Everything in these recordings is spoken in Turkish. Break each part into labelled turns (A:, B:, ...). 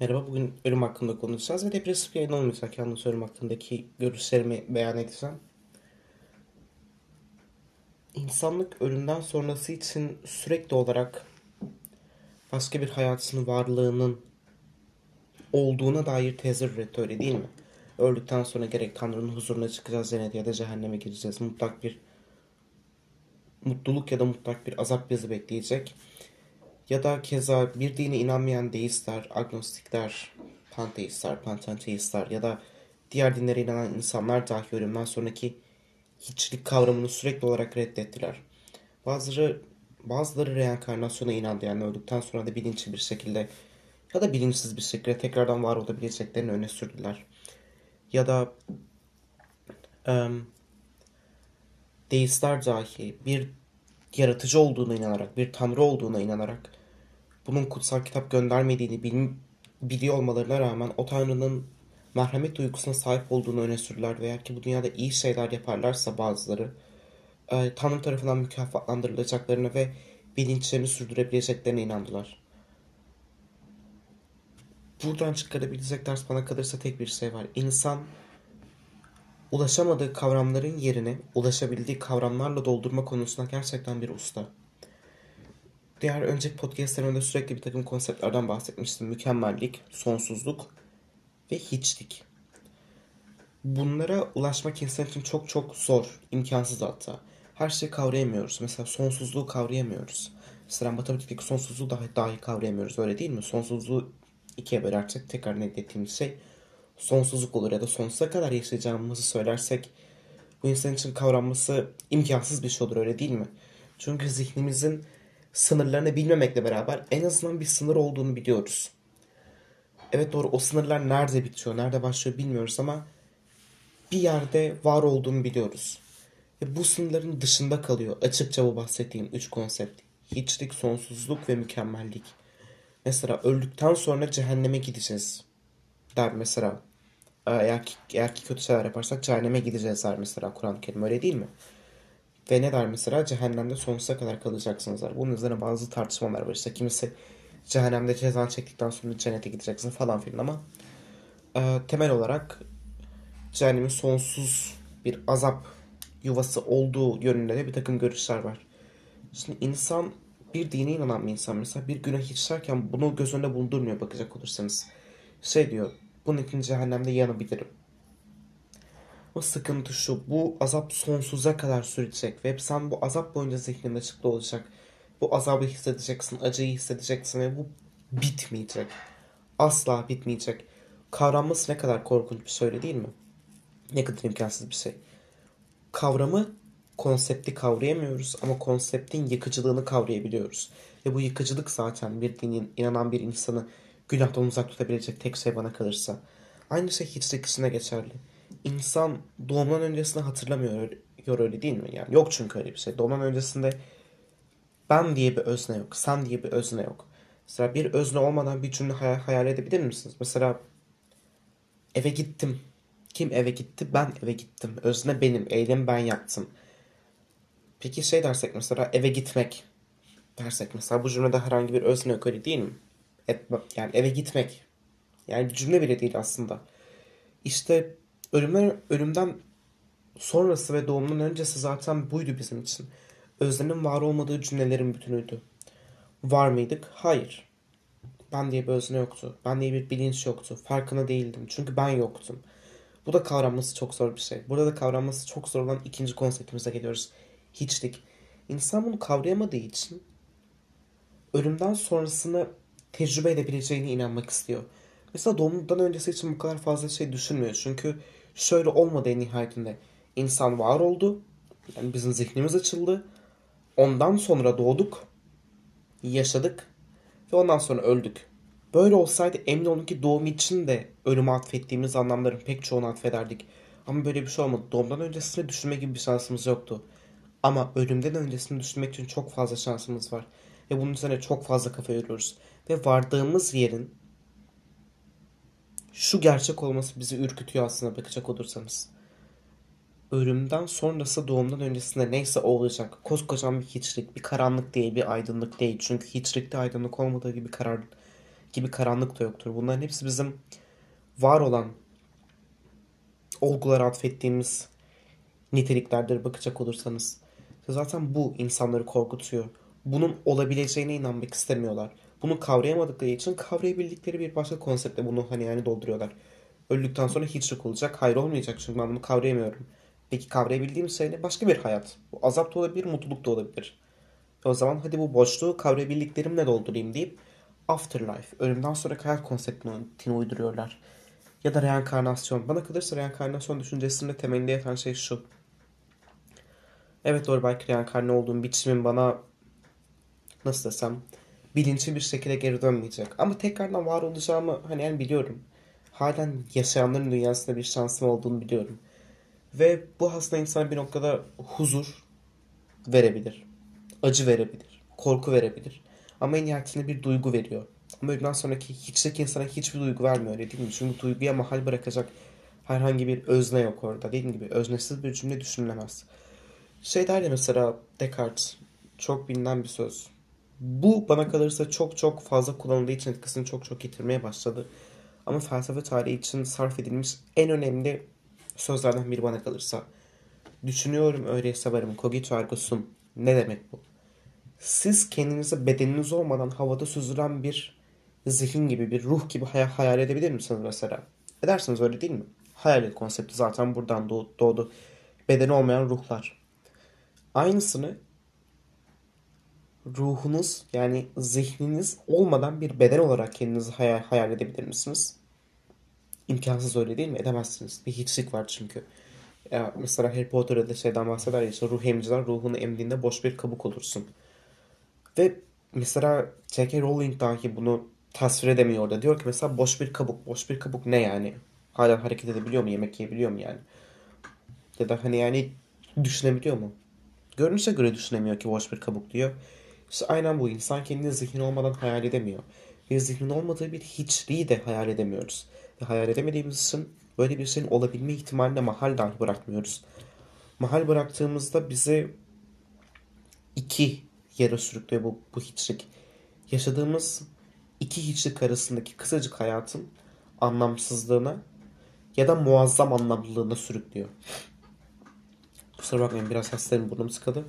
A: Merhaba, bugün ölüm hakkında konuşacağız ve depresif yayın olmayacak. Yalnız ölüm hakkındaki görüşlerimi beyan edeceğim. İnsanlık ölümden sonrası için sürekli olarak başka bir hayatının varlığının olduğuna dair tezler üretti öyle değil mi? Öldükten sonra gerek Tanrı'nın huzuruna çıkacağız cennet ya da cehenneme gireceğiz. Mutlak bir mutluluk ya da mutlak bir azap bizi bekleyecek. Ya da keza bir dine inanmayan deistler, agnostikler, panteistler, pantenteistler ya da diğer dinlere inanan insanlar dahi ölümden sonraki hiçlik kavramını sürekli olarak reddettiler. Bazıları bazıları reenkarnasyona inandı yani öldükten sonra da bilinçli bir şekilde ya da bilinçsiz bir şekilde tekrardan var olabileceklerini öne sürdüler. Ya da um, deistler dahi bir yaratıcı olduğuna inanarak, bir tanrı olduğuna inanarak bunun kutsal kitap göndermediğini bil, biliyor olmalarına rağmen o tanrının merhamet duygusuna sahip olduğunu öne sürdüler veya ki bu dünyada iyi şeyler yaparlarsa bazıları e, Tanrı tarafından mükafatlandırılacaklarına ve bilinçlerini sürdürebileceklerine inandılar. Buradan çıkarabilecek ders bana kalırsa tek bir şey var. İnsan ulaşamadığı kavramların yerini ulaşabildiği kavramlarla doldurma konusunda gerçekten bir usta. Diğer önceki podcastlerimde sürekli bir takım konseptlerden bahsetmiştim. Mükemmellik, sonsuzluk ve hiçlik. Bunlara ulaşmak insan için çok çok zor, imkansız hatta. Her şeyi kavrayamıyoruz. Mesela sonsuzluğu kavrayamıyoruz. Mesela matematikteki sonsuzluğu dahi, dahi kavrayamıyoruz öyle değil mi? Sonsuzluğu ikiye bölersek tekrar elde ettiğimiz şey sonsuzluk olur ya da sonsuza kadar yaşayacağımızı söylersek bu insan için kavranması imkansız bir şey olur öyle değil mi? Çünkü zihnimizin sınırlarını bilmemekle beraber en azından bir sınır olduğunu biliyoruz. Evet doğru o sınırlar nerede bitiyor, nerede başlıyor bilmiyoruz ama bir yerde var olduğunu biliyoruz. Ve bu sınırların dışında kalıyor açıkça bu bahsettiğim üç konsept. Hiçlik, sonsuzluk ve mükemmellik. Mesela öldükten sonra cehenneme gideceğiz der mesela. Eğer ki, eğer ki kötü şeyler yaparsak cehenneme gideceğiz der mesela Kur'an-ı Kerim öyle değil mi? Ve ne der mesela? Cehennemde sonsuza kadar kalacaksınız der. Bunun üzerine bazı tartışmalar var. İşte kimisi cehennemde cezan çektikten sonra cennete gideceksin falan filan ama e, temel olarak cehennemin sonsuz bir azap yuvası olduğu yönünde de bir takım görüşler var. Şimdi insan bir dine inanan bir insan mesela bir günah işlerken bunu göz önünde bulundurmuyor bakacak olursanız. Şey diyor bunun için cehennemde yanabilirim. O sıkıntı şu. Bu azap sonsuza kadar sürecek ve sen bu azap boyunca zihnin açıkta olacak. Bu azabı hissedeceksin, acıyı hissedeceksin ve bu bitmeyecek. Asla bitmeyecek. Kavranması ne kadar korkunç bir şey değil mi? Ne kadar imkansız bir şey. Kavramı, konsepti kavrayamıyoruz ama konseptin yıkıcılığını kavrayabiliyoruz. Ve bu yıkıcılık zaten bir dinin, inanan bir insanı günahtan uzak tutabilecek tek şey bana kalırsa. Aynı şey hiçlik içinde geçerli insan doğumdan öncesinde hatırlamıyor öyle değil mi? Yani yok çünkü öyle bir şey. Doğumdan öncesinde ben diye bir özne yok. Sen diye bir özne yok. Mesela bir özne olmadan bir cümle hayal, hayal edebilir misiniz? Mesela eve gittim. Kim eve gitti? Ben eve gittim. Özne benim. Eylem ben yaptım. Peki şey dersek mesela eve gitmek dersek mesela bu cümlede herhangi bir özne yok öyle değil mi? Et, yani eve gitmek. Yani bir cümle bile değil aslında. İşte ölümden, ölümden sonrası ve doğumunun öncesi zaten buydu bizim için. Özlemin var olmadığı cümlelerin bütünüydü. Var mıydık? Hayır. Ben diye bir özne yoktu. Ben diye bir bilinç yoktu. Farkına değildim. Çünkü ben yoktum. Bu da kavranması çok zor bir şey. Burada da kavranması çok zor olan ikinci konseptimize geliyoruz. Hiçlik. İnsan bunu kavrayamadığı için ölümden sonrasını tecrübe edebileceğine inanmak istiyor. Mesela doğumdan öncesi için bu kadar fazla şey düşünmüyor. Çünkü şöyle olmadı en nihayetinde. İnsan var oldu. Yani bizim zihnimiz açıldı. Ondan sonra doğduk. Yaşadık. Ve ondan sonra öldük. Böyle olsaydı emin olun ki doğum için de ölüme atfettiğimiz anlamların pek çoğunu atfederdik. Ama böyle bir şey olmadı. Doğumdan öncesinde düşünme gibi bir şansımız yoktu. Ama ölümden öncesini düşünmek için çok fazla şansımız var. Ve bunun üzerine çok fazla kafa yoruyoruz. Ve vardığımız yerin şu gerçek olması bizi ürkütüyor aslında bakacak olursanız. Ölümden sonrası doğumdan öncesinde neyse olacak. Koskocaman bir hiçlik, bir karanlık değil, bir aydınlık değil. Çünkü hiçlikte aydınlık olmadığı gibi karar, gibi karanlık da yoktur. Bunların hepsi bizim var olan olgulara atfettiğimiz niteliklerdir bakacak olursanız. Zaten bu insanları korkutuyor. Bunun olabileceğine inanmak istemiyorlar. Bunu kavrayamadıkları için kavrayabildikleri bir başka konseptle bunu hani yani dolduruyorlar. Öldükten sonra hiçlik olacak. Hayır olmayacak çünkü ben bunu kavrayamıyorum. Peki kavrayabildiğim şey ne? Başka bir hayat. Bu azap da olabilir, mutluluk da olabilir. O zaman hadi bu boşluğu kavrayabildiklerimle doldurayım deyip afterlife, ölümden sonraki hayat konseptini uyduruyorlar. Ya da reenkarnasyon. Bana kalırsa reenkarnasyon düşüncesinde temelinde yatan şey şu. Evet doğru belki reenkarne olduğum biçimin bana nasıl desem bilinçli bir şekilde geri dönmeyecek. Ama tekrardan var olacağımı hani yani biliyorum. Halen yaşayanların dünyasında bir şansım olduğunu biliyorum. Ve bu aslında insana bir noktada huzur verebilir. Acı verebilir. Korku verebilir. Ama en nihayetinde bir duygu veriyor. Ama öldükten sonraki hiçlik insana hiçbir duygu vermiyor öyle değil mi? Çünkü duyguya mahal bırakacak herhangi bir özne yok orada. Dediğim gibi öznesiz bir cümle düşünülemez. Şey der ya mesela Descartes çok bilinen bir söz. Bu bana kalırsa çok çok fazla kullanıldığı için etkisini çok çok yitirmeye başladı. Ama felsefe tarihi için sarf edilmiş en önemli sözlerden biri bana kalırsa. Düşünüyorum öyleyse varım. Cogito ergo sum. Ne demek bu? Siz kendinizi bedeniniz olmadan havada süzülen bir zihin gibi, bir ruh gibi hay- hayal edebilir misiniz mesela? Edersiniz öyle değil mi? Hayal konsepti zaten buradan doğdu. Bedeni olmayan ruhlar. Aynısını ruhunuz yani zihniniz olmadan bir beden olarak kendinizi hayal, hayal edebilir misiniz? İmkansız öyle değil mi? Edemezsiniz. Bir hiçlik var çünkü. Ya mesela Harry Potter'da şeyden bahseder ya işte ruh emiciler ruhunu emdiğinde boş bir kabuk olursun. Ve mesela J.K. Rowling dahi bunu tasvir edemiyor orada. Diyor ki mesela boş bir kabuk. Boş bir kabuk ne yani? Hala hareket edebiliyor mu? Yemek yiyebiliyor mu yani? Ya da hani yani düşünebiliyor mu? Görünüşe göre düşünemiyor ki boş bir kabuk diyor. İşte aynen bu. İnsan kendini zihin olmadan hayal edemiyor. Ve zihnin olmadığı bir hiçliği de hayal edemiyoruz. Ve hayal edemediğimiz için böyle bir şeyin olabilme ihtimaline mahal dahi bırakmıyoruz. Mahal bıraktığımızda bizi iki yere sürüklüyor bu, bu hiçlik. Yaşadığımız iki hiçlik arasındaki kısacık hayatın anlamsızlığına ya da muazzam anlamlılığına sürüklüyor. Kusura bakmayın biraz hastayım burnum sıkadı.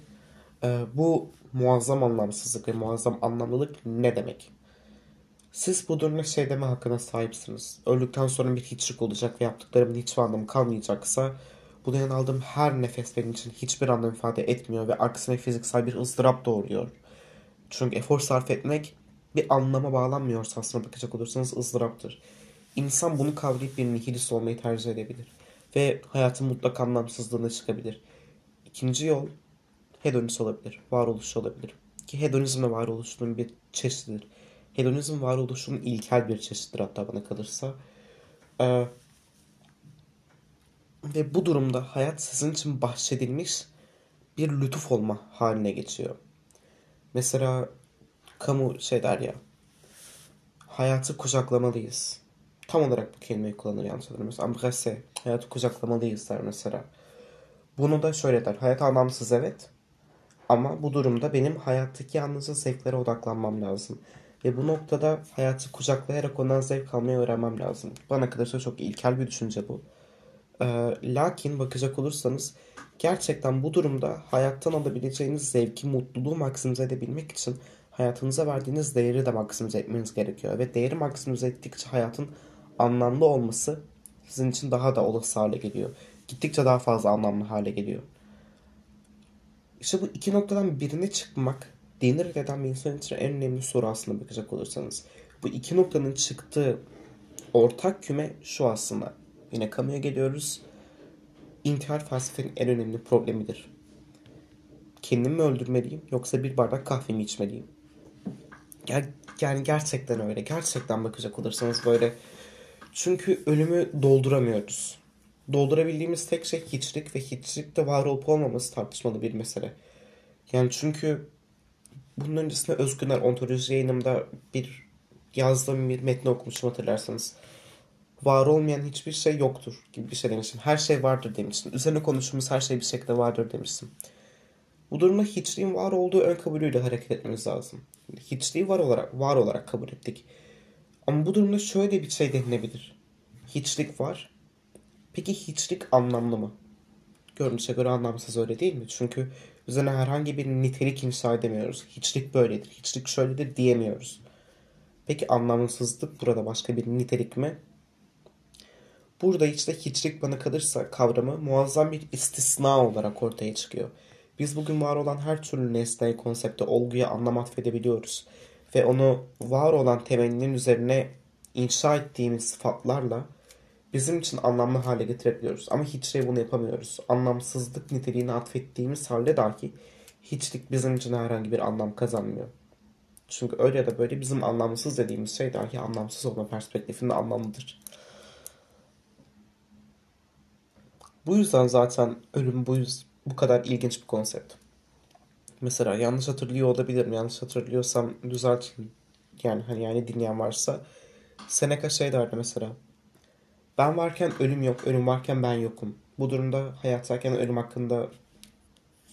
A: Ee, bu muazzam anlamsızlık ve muazzam anlamlılık ne demek? Siz bu durumda şey deme hakkına sahipsiniz. Öldükten sonra bir hiçlik olacak ve yaptıklarımın hiçbir anlamı kalmayacaksa bundan aldığım her nefes benim için hiçbir anlam ifade etmiyor ve aksine fiziksel bir ızdırap doğuruyor. Çünkü efor sarf etmek bir anlama bağlanmıyorsa aslında bakacak olursanız ızdıraptır. İnsan bunu kavrayıp bir nihilist olmayı tercih edebilir. Ve hayatın mutlak anlamsızlığına çıkabilir. İkinci yol hedonist olabilir, varoluş olabilir. Ki hedonizm ve varoluşun bir çeşididir. Hedonizm varoluşun ilkel bir çeşididir hatta bana kalırsa. Ee, ve bu durumda hayat sizin için bahşedilmiş bir lütuf olma haline geçiyor. Mesela kamu şey der ya, hayatı kucaklamalıyız. Tam olarak bu kelimeyi kullanır yanlış hatırlamıyorsam. Embrasser, hayatı kucaklamalıyız der mesela. Bunu da şöyle der, hayat anlamsız evet. Ama bu durumda benim hayattaki yalnızca zevklere odaklanmam lazım. Ve bu noktada hayatı kucaklayarak ondan zevk almayı öğrenmem lazım. Bana kalırsa çok ilkel bir düşünce bu. Ee, lakin bakacak olursanız gerçekten bu durumda hayattan alabileceğiniz zevki, mutluluğu maksimize edebilmek için hayatınıza verdiğiniz değeri de maksimize etmeniz gerekiyor. Ve değeri maksimize ettikçe hayatın anlamlı olması sizin için daha da olası hale geliyor. Gittikçe daha fazla anlamlı hale geliyor. İşte bu iki noktadan birine çıkmak dini reddeden bir insan için en önemli soru aslında bakacak olursanız. Bu iki noktanın çıktığı ortak küme şu aslında. Yine kamuya geliyoruz. İntihar felsefenin en önemli problemidir. Kendimi mi öldürmeliyim yoksa bir bardak kahve mi içmeliyim? Yani gerçekten öyle. Gerçekten bakacak olursanız böyle. Çünkü ölümü dolduramıyoruz. Doldurabildiğimiz tek şey hiçlik ve hiçlikte var olup olmaması tartışmalı bir mesele. Yani çünkü bunun öncesinde Özgünler ontoloji yayınımda bir yazdığım bir metni okumuşum hatırlarsanız. Var olmayan hiçbir şey yoktur gibi bir şey demiştim. Her şey vardır demiştim. Üzerine konuştuğumuz her şey bir şekilde vardır demiştim. Bu durumda hiçliğin var olduğu ön kabulüyle hareket etmemiz lazım. Hiçliği var olarak var olarak kabul ettik. Ama bu durumda şöyle bir şey denilebilir. Hiçlik var. Peki hiçlik anlamlı mı? Görünüşe göre anlamsız öyle değil mi? Çünkü üzerine herhangi bir nitelik inşa edemiyoruz. Hiçlik böyledir, hiçlik şöyledir diyemiyoruz. Peki anlamsızlık burada başka bir nitelik mi? Burada işte hiçlik bana kalırsa kavramı muazzam bir istisna olarak ortaya çıkıyor. Biz bugün var olan her türlü nesneye, konsepte, olguya anlam atfedebiliyoruz. Ve onu var olan temelinin üzerine inşa ettiğimiz sıfatlarla bizim için anlamlı hale getirebiliyoruz. Ama hiç şey bunu yapamıyoruz. Anlamsızlık niteliğini atfettiğimiz halde dahi hiçlik bizim için herhangi bir anlam kazanmıyor. Çünkü öyle ya da böyle bizim anlamsız dediğimiz şey dahi anlamsız olma perspektifinde anlamlıdır. Bu yüzden zaten ölüm bu, bu kadar ilginç bir konsept. Mesela yanlış hatırlıyor olabilirim. Yanlış hatırlıyorsam düzeltin. Yani hani yani dinleyen varsa. Seneca şey derdi mesela. Ben varken ölüm yok, ölüm varken ben yokum. Bu durumda hayattayken ölüm hakkında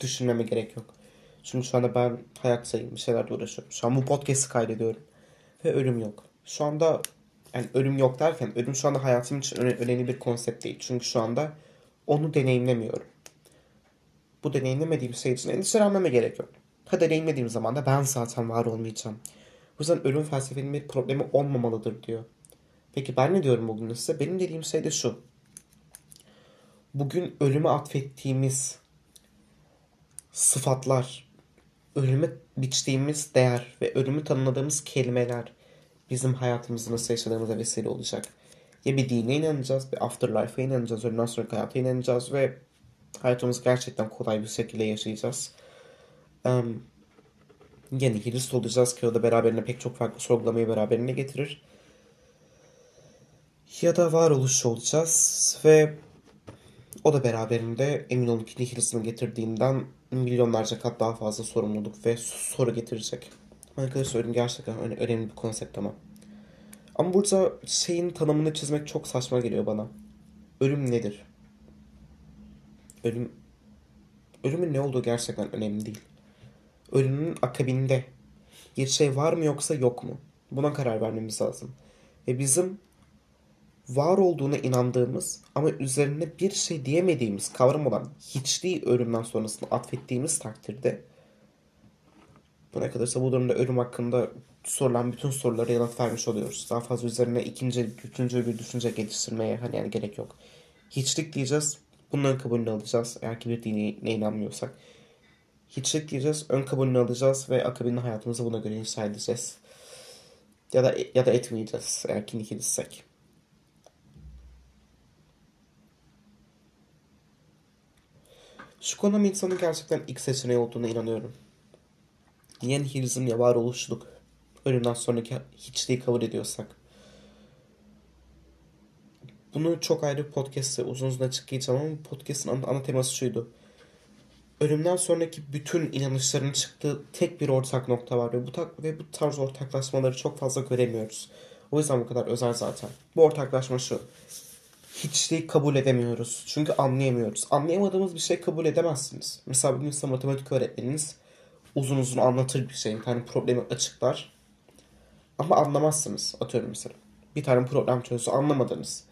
A: düşünmeme gerek yok. Çünkü şu anda ben hayattayım, bir şeylerle uğraşıyorum. Şu an bu podcast'i kaydediyorum. Ve ölüm yok. Şu anda yani ölüm yok derken ölüm şu anda hayatım için önemli bir konsept değil. Çünkü şu anda onu deneyimlemiyorum. Bu deneyimlemediğim şey için endişelenmeme gerek yok. Ha deneyimlediğim zaman da ben zaten var olmayacağım. Bu yüzden ölüm felsefenin bir problemi olmamalıdır diyor. Peki ben ne diyorum bugün size? Benim dediğim şey de şu. Bugün ölüme atfettiğimiz sıfatlar, ölüme biçtiğimiz değer ve ölümü tanımladığımız kelimeler bizim hayatımızı nasıl yaşadığımıza vesile olacak. Ya bir dine inanacağız, bir afterlife'a inanacağız, ölümden sonraki hayata inanacağız ve hayatımızı gerçekten kolay bir şekilde yaşayacağız. Um, yine Hilist olacağız ki o da beraberine pek çok farklı sorgulamayı beraberine getirir ya da varoluş olacağız ve o da beraberinde emin olun ki nihilismin getirdiğinden milyonlarca kat daha fazla sorumluluk ve soru getirecek. Arkadaşlar söyleyeyim gerçekten önemli bir konsept ama. Ama burada şeyin tanımını çizmek çok saçma geliyor bana. Ölüm nedir? Ölüm ölümün ne olduğu gerçekten önemli değil. Ölümün akabinde bir şey var mı yoksa yok mu? Buna karar vermemiz lazım. Ve bizim var olduğuna inandığımız ama üzerine bir şey diyemediğimiz kavram olan hiçliği ölümden sonrasında atfettiğimiz takdirde buna kadarsa bu durumda ölüm hakkında sorulan bütün sorulara yanıt vermiş oluyoruz. Daha fazla üzerine ikinci, üçüncü bir düşünce geliştirmeye hani yani gerek yok. Hiçlik diyeceğiz. Bunların kabulünü alacağız. Eğer ki bir dine inanmıyorsak. Hiçlik diyeceğiz. Ön kabulünü alacağız ve akabinde hayatımızı buna göre inşa edeceğiz. Ya da ya da etmeyeceğiz eğer ki nihilizsek. Şu konum insanın gerçekten ilk seçeneği olduğuna inanıyorum. Niye nihilizm ya varoluşluk ölümden sonraki hiçliği kabul ediyorsak. Bunu çok ayrı bir podcast'te uzun uzun açıklayacağım ama podcast'ın ana, ana teması şuydu. Ölümden sonraki bütün inanışların çıktığı tek bir ortak nokta var ve bu, tak, ve bu tarz ortaklaşmaları çok fazla göremiyoruz. O yüzden bu kadar özel zaten. Bu ortaklaşma şu hiçliği kabul edemiyoruz. Çünkü anlayamıyoruz. Anlayamadığımız bir şey kabul edemezsiniz. Mesela bugün size matematik öğretmeniniz uzun uzun anlatır bir şey. Bir tane problemi açıklar. Ama anlamazsınız. Atıyorum mesela. Bir tane problem çözüsü anlamadınız.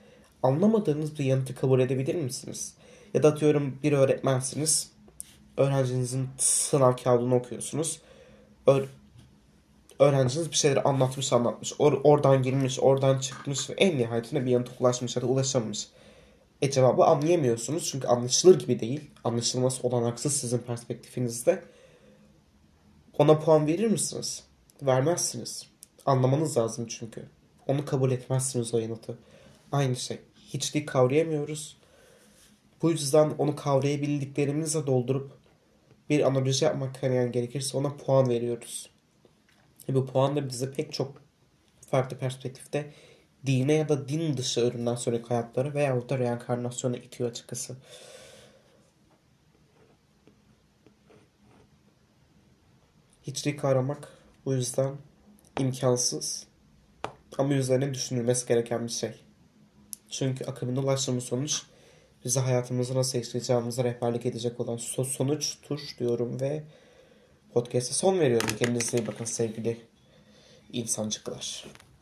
A: Anlamadığınız bir yanıtı kabul edebilir misiniz? Ya da atıyorum bir öğretmensiniz. Öğrencinizin sınav kağıdını okuyorsunuz. Öğ öğrenciniz bir şeyleri anlatmış anlatmış. Or oradan girmiş, oradan çıkmış ve en nihayetinde bir yanıta ulaşmış ya da ulaşamamış. E cevabı anlayamıyorsunuz çünkü anlaşılır gibi değil. Anlaşılması olanaksız sizin perspektifinizde. Ona puan verir misiniz? Vermezsiniz. Anlamanız lazım çünkü. Onu kabul etmezsiniz o yanıtı. Aynı şey. Hiçliği kavrayamıyoruz. Bu yüzden onu kavrayabildiklerimizle doldurup bir analoji yapmak yani gerekirse ona puan veriyoruz. Ve bu puan da bize pek çok farklı perspektifte dine ya da din dışı ölümden sonraki hayatları veya da reenkarnasyona itiyor açıkçası. Hiçliği kavramak bu yüzden imkansız ama üzerine düşünülmesi gereken bir şey. Çünkü akabinde ulaştığımız sonuç bize hayatımızı nasıl yaşayacağımıza rehberlik edecek olan sonuçtur diyorum ve podcast'e son veriyorum. Kendinize iyi bakın sevgili insancıklar.